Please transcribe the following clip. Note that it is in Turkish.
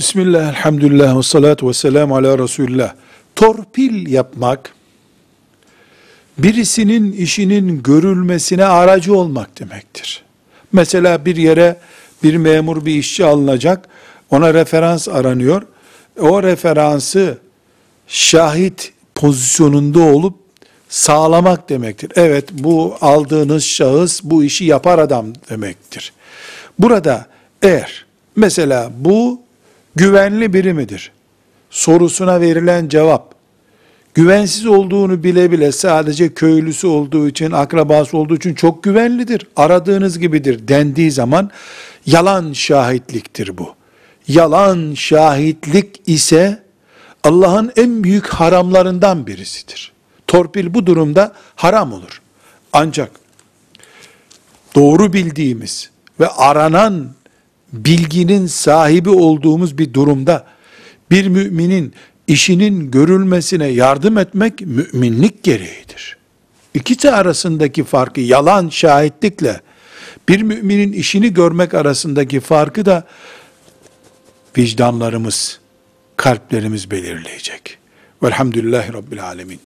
Bismillah, elhamdülillah, ve salatu ve selamu ala Resulullah. Torpil yapmak, birisinin işinin görülmesine aracı olmak demektir. Mesela bir yere bir memur bir işçi alınacak, ona referans aranıyor. O referansı şahit pozisyonunda olup sağlamak demektir. Evet bu aldığınız şahıs bu işi yapar adam demektir. Burada eğer mesela bu güvenli biri midir? Sorusuna verilen cevap güvensiz olduğunu bile bile sadece köylüsü olduğu için, akrabası olduğu için çok güvenlidir. Aradığınız gibidir dendiği zaman yalan şahitliktir bu. Yalan şahitlik ise Allah'ın en büyük haramlarından birisidir. Torpil bu durumda haram olur. Ancak doğru bildiğimiz ve aranan bilginin sahibi olduğumuz bir durumda bir müminin işinin görülmesine yardım etmek müminlik gereğidir. İkisi arasındaki farkı yalan şahitlikle bir müminin işini görmek arasındaki farkı da vicdanlarımız, kalplerimiz belirleyecek. Velhamdülillahi Rabbil Alemin.